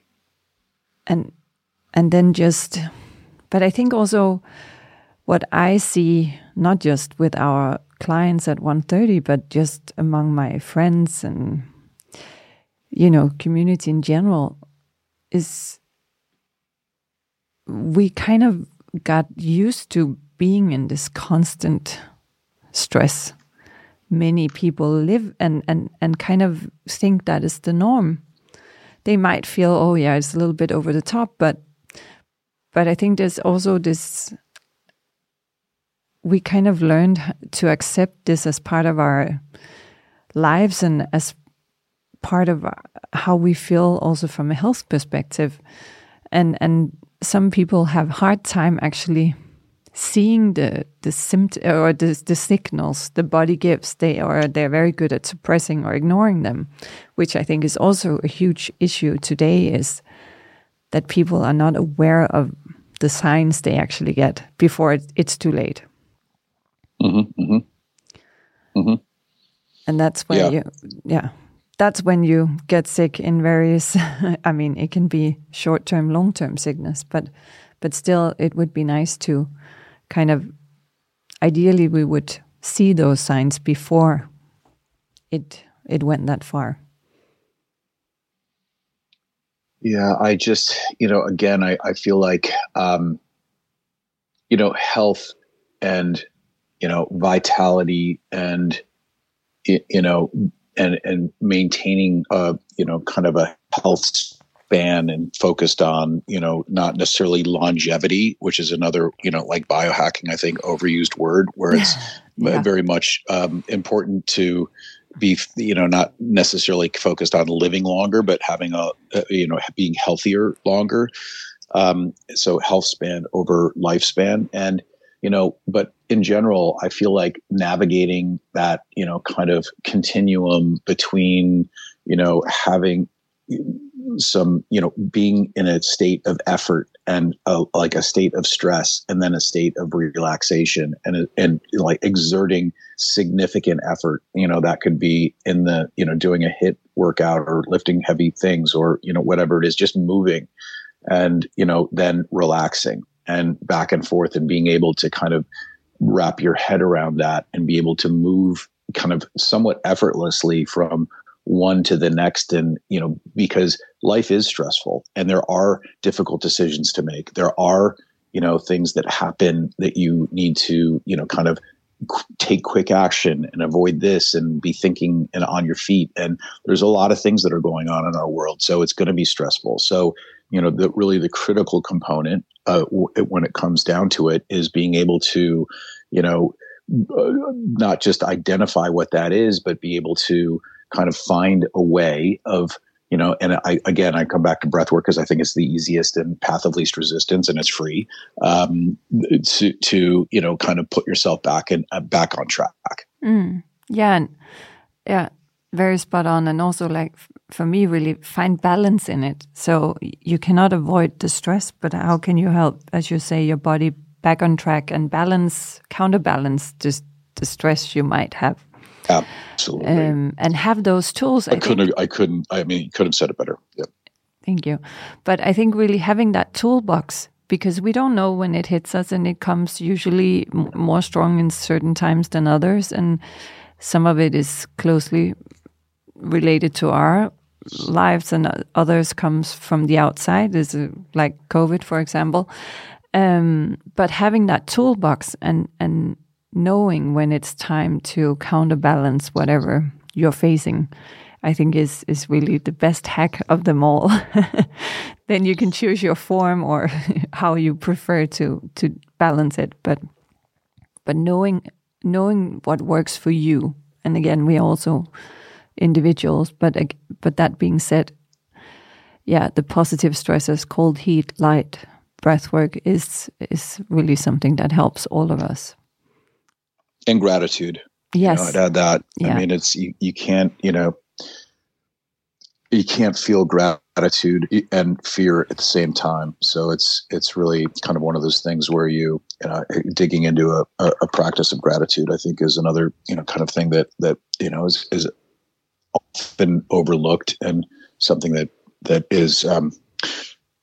And and then just, but I think also what I see, not just with our clients at 130, but just among my friends and you know, community in general is we kind of got used to being in this constant stress. Many people live and, and, and kind of think that is the norm. They might feel, oh yeah, it's a little bit over the top, but but I think there's also this we kind of learned to accept this as part of our lives and as part of how we feel also from a health perspective and and some people have hard time actually seeing the the symptoms or the, the signals the body gives they or they're very good at suppressing or ignoring them which i think is also a huge issue today is that people are not aware of the signs they actually get before it, it's too late mm-hmm, mm-hmm. Mm-hmm. and that's why yeah. you yeah that's when you get sick in various *laughs* i mean it can be short term long term sickness but but still it would be nice to kind of ideally we would see those signs before it it went that far. Yeah i just you know again i, I feel like um you know health and you know vitality and you know and and maintaining a you know kind of a health span and focused on you know not necessarily longevity which is another you know like biohacking i think overused word where it's *laughs* yeah. very much um, important to be you know not necessarily focused on living longer but having a, a you know being healthier longer um, so health span over lifespan and you know but in general i feel like navigating that you know kind of continuum between you know having some you know being in a state of effort and a, like a state of stress and then a state of relaxation and and like exerting significant effort you know that could be in the you know doing a HIIT workout or lifting heavy things or you know whatever it is just moving and you know then relaxing and back and forth and being able to kind of wrap your head around that and be able to move kind of somewhat effortlessly from one to the next and you know because life is stressful and there are difficult decisions to make there are you know things that happen that you need to you know kind of take quick action and avoid this and be thinking and on your feet. And there's a lot of things that are going on in our world, so it's going to be stressful. So you know, the really the critical component uh, when it comes down to it is being able to, you know, uh, not just identify what that is, but be able to kind of find a way of you know and i again i come back to breath work because i think it's the easiest and path of least resistance and it's free um, to to you know kind of put yourself back and uh, back on track mm. yeah yeah very spot on and also like for me really find balance in it so you cannot avoid the stress but how can you help as you say your body back on track and balance counterbalance just the stress you might have Absolutely. Um, and have those tools. I, I couldn't. Think, I couldn't. I mean, could have said it better. Yeah. Thank you. But I think really having that toolbox because we don't know when it hits us, and it comes usually more strong in certain times than others, and some of it is closely related to our lives, and others comes from the outside, is like COVID, for example. Um, but having that toolbox and and knowing when it's time to counterbalance whatever you're facing i think is is really the best hack of them all. *laughs* Then you can choose your form or *laughs* how you prefer to to balance it. But but knowing knowing what works for you. And again we are also individuals but but that being said yeah the positive stressors cold heat light breath work is is really something that helps all of us and gratitude. Yes, you know, I'd add that. Yeah. I mean, it's you, you can't you know you can't feel gratitude and fear at the same time. So it's it's really kind of one of those things where you, uh, digging into a, a, a, practice of gratitude. I think is another you know kind of thing that that you know is is often overlooked and something that that is um,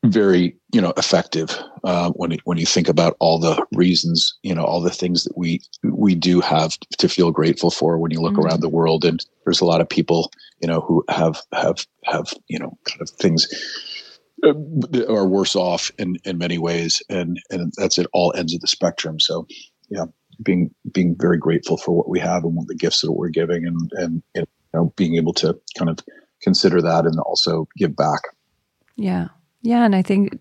very you know effective uh, when when you think about all the reasons you know all the things that we we do have to feel grateful for when you look mm-hmm. around the world. And there's a lot of people you know who have have have you know kind of things uh, are worse off in in many ways. And and that's at all ends of the spectrum. So yeah being being very grateful for what we have and what the gifts that we're giving and and you know being able to kind of consider that and also give back yeah yeah, and I think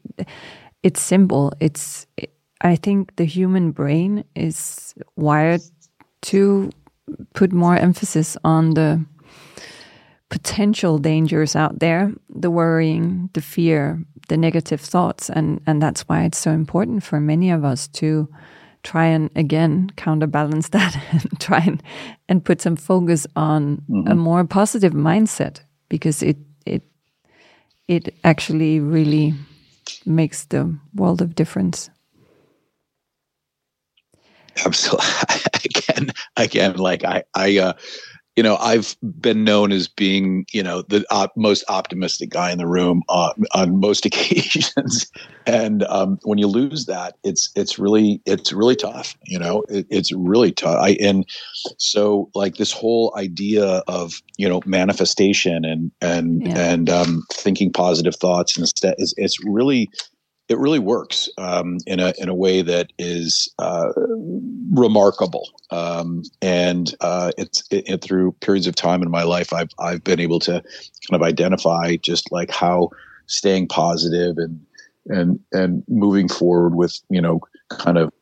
it's simple. It's I think the human brain is wired to put more emphasis on the potential dangers out there, the worrying, the fear, the negative thoughts, and and that's why it's so important for many of us to try and again counterbalance *laughs* that and try and, and put some focus on mm -hmm. a more positive mindset because it it it actually really makes the world of difference. Absolutely. *laughs* again, again, like I, I, uh, you know, I've been known as being, you know, the op- most optimistic guy in the room uh, on most *laughs* occasions, and um, when you lose that, it's it's really it's really tough. You know, it, it's really tough. I and so like this whole idea of you know manifestation and and yeah. and um, thinking positive thoughts instead is it's really it really works um, in a in a way that is uh, remarkable. Um, and uh, it's it, it, through periods of time in my life, I've I've been able to kind of identify just like how staying positive and and and moving forward with you know kind of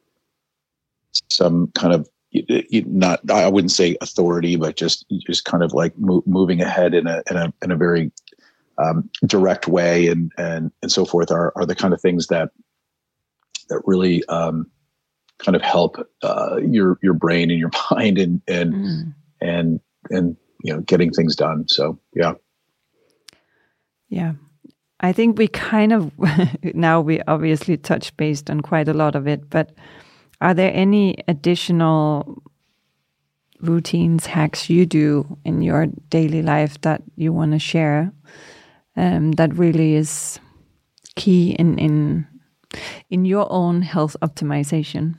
some kind of not I wouldn't say authority, but just just kind of like mo- moving ahead in a in a in a very um, direct way and and and so forth are are the kind of things that that really um, kind of help uh, your your brain and your *laughs* mind and and mm. and and you know getting things done. So yeah, yeah. I think we kind of *laughs* now we obviously touch based on quite a lot of it, but are there any additional routines, hacks you do in your daily life that you want to share um, that really is key in in in your own health optimization?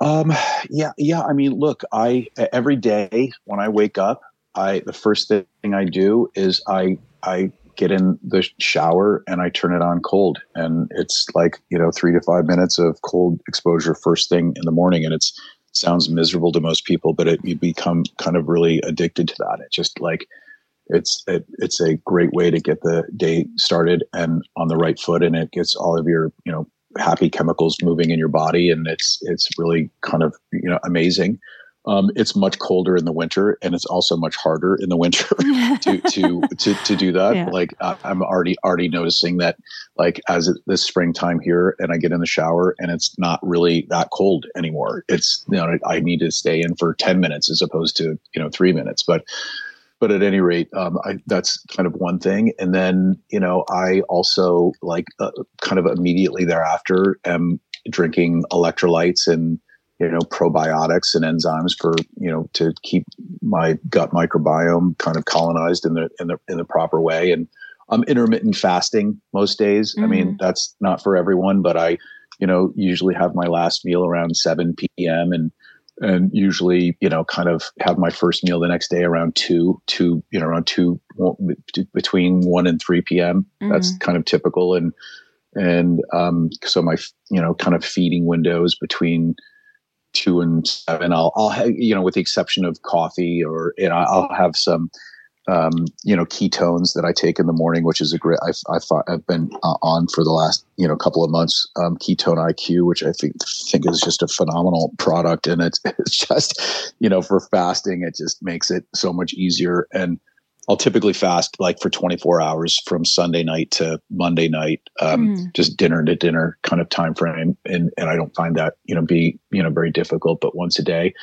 Um, yeah, yeah. I mean, look, I every day when I wake up, I the first thing I do is I I get in the shower and I turn it on cold. And it's like, you know, three to five minutes of cold exposure first thing in the morning. And it's sounds miserable to most people, but it, you become kind of really addicted to that. It just like, it's it, it's a great way to get the day started and on the right foot and it gets all of your you know happy chemicals moving in your body and it's it's really kind of you know amazing um, it's much colder in the winter, and it's also much harder in the winter *laughs* to, to to to do that. Yeah. Like I, am already already noticing that, like as it, this springtime here, and I get in the shower, and it's not really that cold anymore. It's you know I need to stay in for ten minutes as opposed to you know three minutes, but but at any rate, um, I, that's kind of one thing. And then, you know, I also like uh, kind of immediately thereafter am drinking electrolytes and you know probiotics and enzymes for you know to keep my gut microbiome kind of colonized in the in the in the proper way and i'm intermittent fasting most days mm. i mean mm. that's not for everyone but i you know usually have my last meal around 7 p.m and and usually you know kind of have my first meal the next day around 2 2 you know around 2 between 1 and 3 p.m mm. that's kind of typical and and um, so my you know kind of feeding windows between two and seven. I'll, I'll, have, you know, with the exception of coffee or, you know, I'll have some, um, you know, ketones that I take in the morning, which is a great, I've, I've, been uh, on for the last, you know, couple of months, um, ketone IQ, which I think, think is just a phenomenal product. And it's, *laughs* it's just, you know, for fasting, it just makes it so much easier. And, I'll typically fast like for 24 hours from Sunday night to Monday night, um, mm. just dinner to dinner kind of time frame, and and I don't find that you know be you know very difficult, but once a day.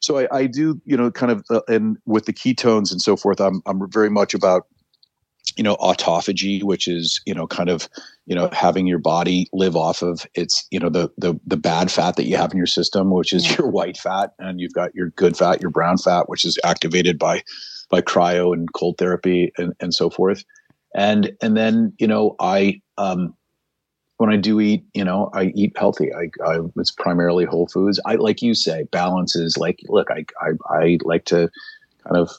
So I, I do you know kind of uh, and with the ketones and so forth, I'm I'm very much about you know autophagy which is you know kind of you know having your body live off of its you know the the the bad fat that you have in your system which is your white fat and you've got your good fat your brown fat which is activated by by cryo and cold therapy and, and so forth. And and then you know I um, when I do eat, you know, I eat healthy. I, I it's primarily whole foods. I like you say, balance is like look, I I, I like to kind of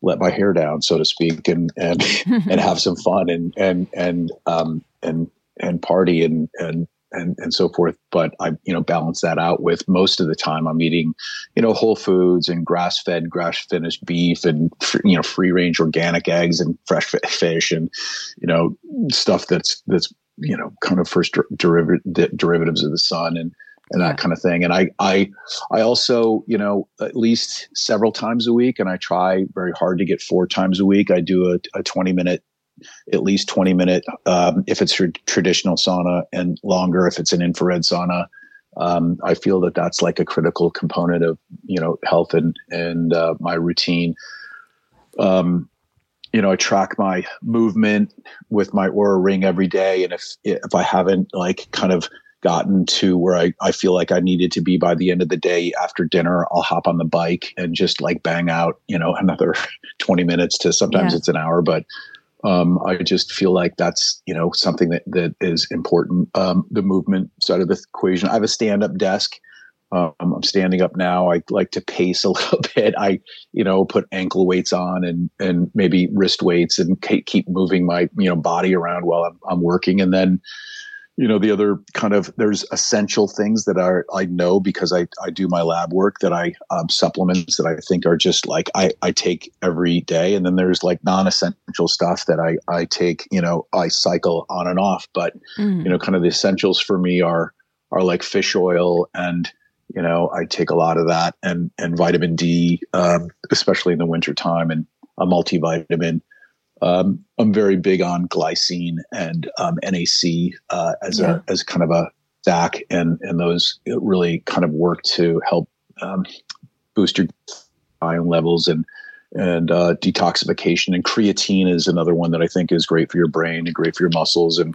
let my hair down, so to speak, and and *laughs* and have some fun and and and um and and party and and and and so forth. But I you know balance that out with most of the time I'm eating you know whole foods and grass fed, grass finished beef and you know free range organic eggs and fresh fish and you know stuff that's that's you know kind of first derivative derivatives of the sun and and that kind of thing. And I, I, I also, you know, at least several times a week, and I try very hard to get four times a week. I do a, a 20 minute at least 20 minute um, if it's your traditional sauna and longer if it's an infrared sauna um, i feel that that's like a critical component of you know health and and uh, my routine um, you know i track my movement with my Oura ring every day and if if i haven't like kind of gotten to where I, I feel like I needed to be by the end of the day after dinner, I'll hop on the bike and just like bang out, you know, another *laughs* 20 minutes to sometimes yeah. it's an hour, but um, I just feel like that's you know something that that is important. Um, the movement side of the equation. I have a stand up desk. Um, I'm standing up now. I like to pace a *laughs* little bit. I you know put ankle weights on and and maybe wrist weights and keep moving my you know body around while I'm, I'm working. And then you know the other kind of there's essential things that are i know because i, I do my lab work that i um, supplements that i think are just like I, I take every day. And then there's like non-essential stuff that i i take you know i cycle on and off. But mm. you know kind of the essentials for me are are like fish oil and you know i take a lot of that and and vitamin d um, especially in the winter time and a multivitamin um, I'm very big on glycine and um, NAC uh, as yeah. a as kind of a DAC, and and those really kind of work to help um, boost your ion levels and and uh, detoxification. And creatine is another one that I think is great for your brain and great for your muscles and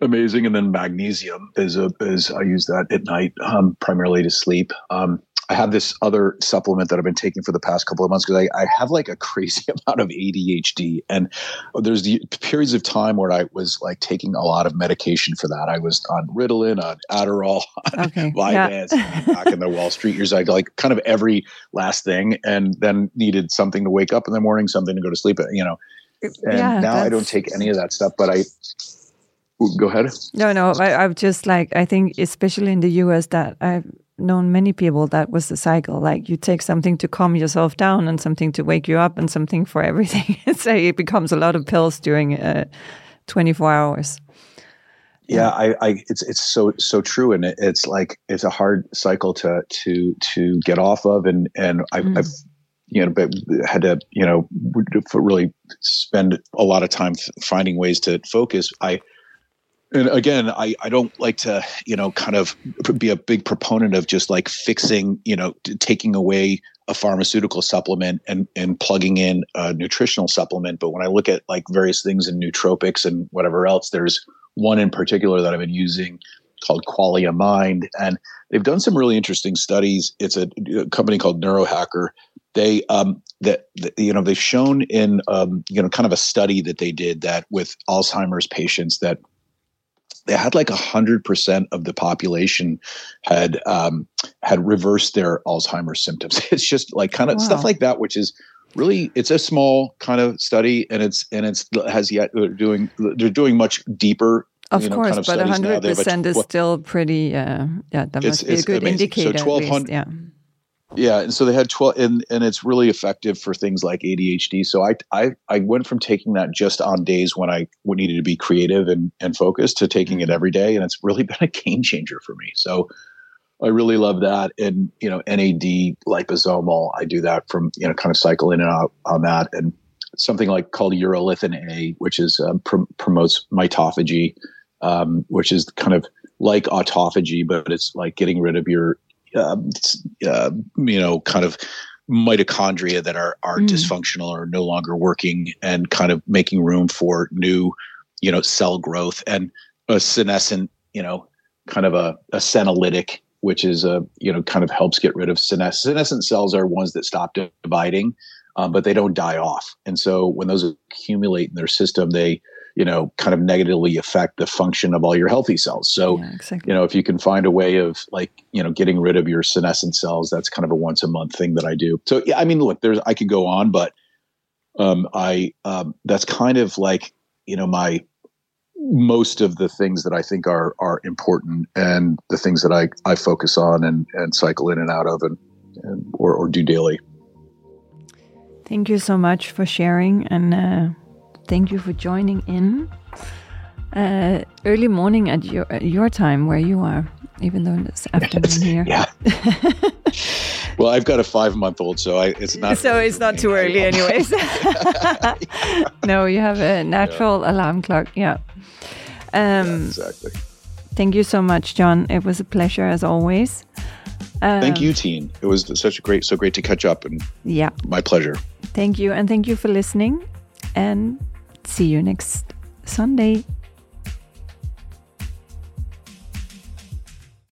amazing. And then magnesium is a is I use that at night um, primarily to sleep. Um, I have this other supplement that I've been taking for the past couple of months because I, I, have like a *laughs* crazy *laughs* amount of ADHD. And there's the periods of time where I was like taking a lot of medication for that. I was on Ritalin, on Adderall, *laughs* on okay. Vyvanse, yeah. back in the Wall Street years. I like kind of every last thing and then needed something to wake up in the morning, something to go to sleep. Uh, you know, And Yeah, now I don't take any of that stuff, but I go ahead. No, no. I, I've just like I think, especially in the U.S., that I've known many people that was the cycle. Like you take something to calm yourself down, and something to wake you up, and something for everything. *laughs* so it becomes a lot of pills during uh, 24 hours. yeah I, I it's it's so so true and it, it's like it's a hard cycle to to to get off of and and I've, Mm. I've you know but had to you know really spend a lot of time finding ways to focus i and again i i don't like to you know kind of be a big proponent of just like fixing you know taking away a pharmaceutical supplement and and plugging in a nutritional supplement. But when i look at like various things in nootropics and whatever else there's one in particular that i've been using called qualia mind. And they've done some really interesting studies. It's a, a company called neurohacker. They um that that, you know they've shown in um you know kind of a study that they did that with alzheimer's patients that they had like a hundred percent of the population had um, had reversed their Alzheimer's symptoms. *laughs* It's just like kind of Wow. stuff like that, which is really it's a small kind of study, and it's and it's has yet they're doing they're doing much deeper. Of you know, course, kind of but studies hundred They have a percent is still pretty. Uh, yeah, that It's- must be a good amazing. So indicator. at least, 1200 Yeah. Yeah, and so they had twelve, and and it's really effective for things like ADHD. So I I I went from taking that just on days when I needed to be creative and and focused to taking it every day, and it's really *laughs* been a game changer for me. So I really love that, and you know NAD liposomal, I do that from you know kind of cycle in and out on that, and something like called urolithin A, which is um, pr- promotes mitophagy, um, which is kind of like autophagy, but it's like getting rid of your um, s- uh, you know, kind of mitochondria that are are Mm. dysfunctional or no longer working, and kind of making room for new, you know, cell growth and a senescent, you know, kind of a, a senolytic, which is a you know kind of helps get rid of senescent senescent cells are ones that stop dividing, um, but they don't die off, and so when those accumulate in their system, they you know kind of negatively affect the function of all your healthy cells. So yeah, exactly. you know if you can find a way of like you know getting rid of your senescent cells that's kind of a once a month thing that i do so yeah i mean look there's i could go on but um i um that's kind of like you know my most of the things that i think are are important and the things that i i focus on and and cycle in and out of and, and or, or do daily Thank you so much for sharing and uh, thank you for joining in. Uh, early morning at your at your time where you are, even though it's afternoon here. yeah *laughs* well i've got a five month old so i it's not So it's not too early, anyways. *laughs* no, you have a natural alarm clock. Yeah. Um, exactly Thank you so much, John. It was a pleasure as always. Um, thank you teen it was such a great so great to catch up and Yeah. my pleasure Thank you. And thank you for listening. And see you next Sunday.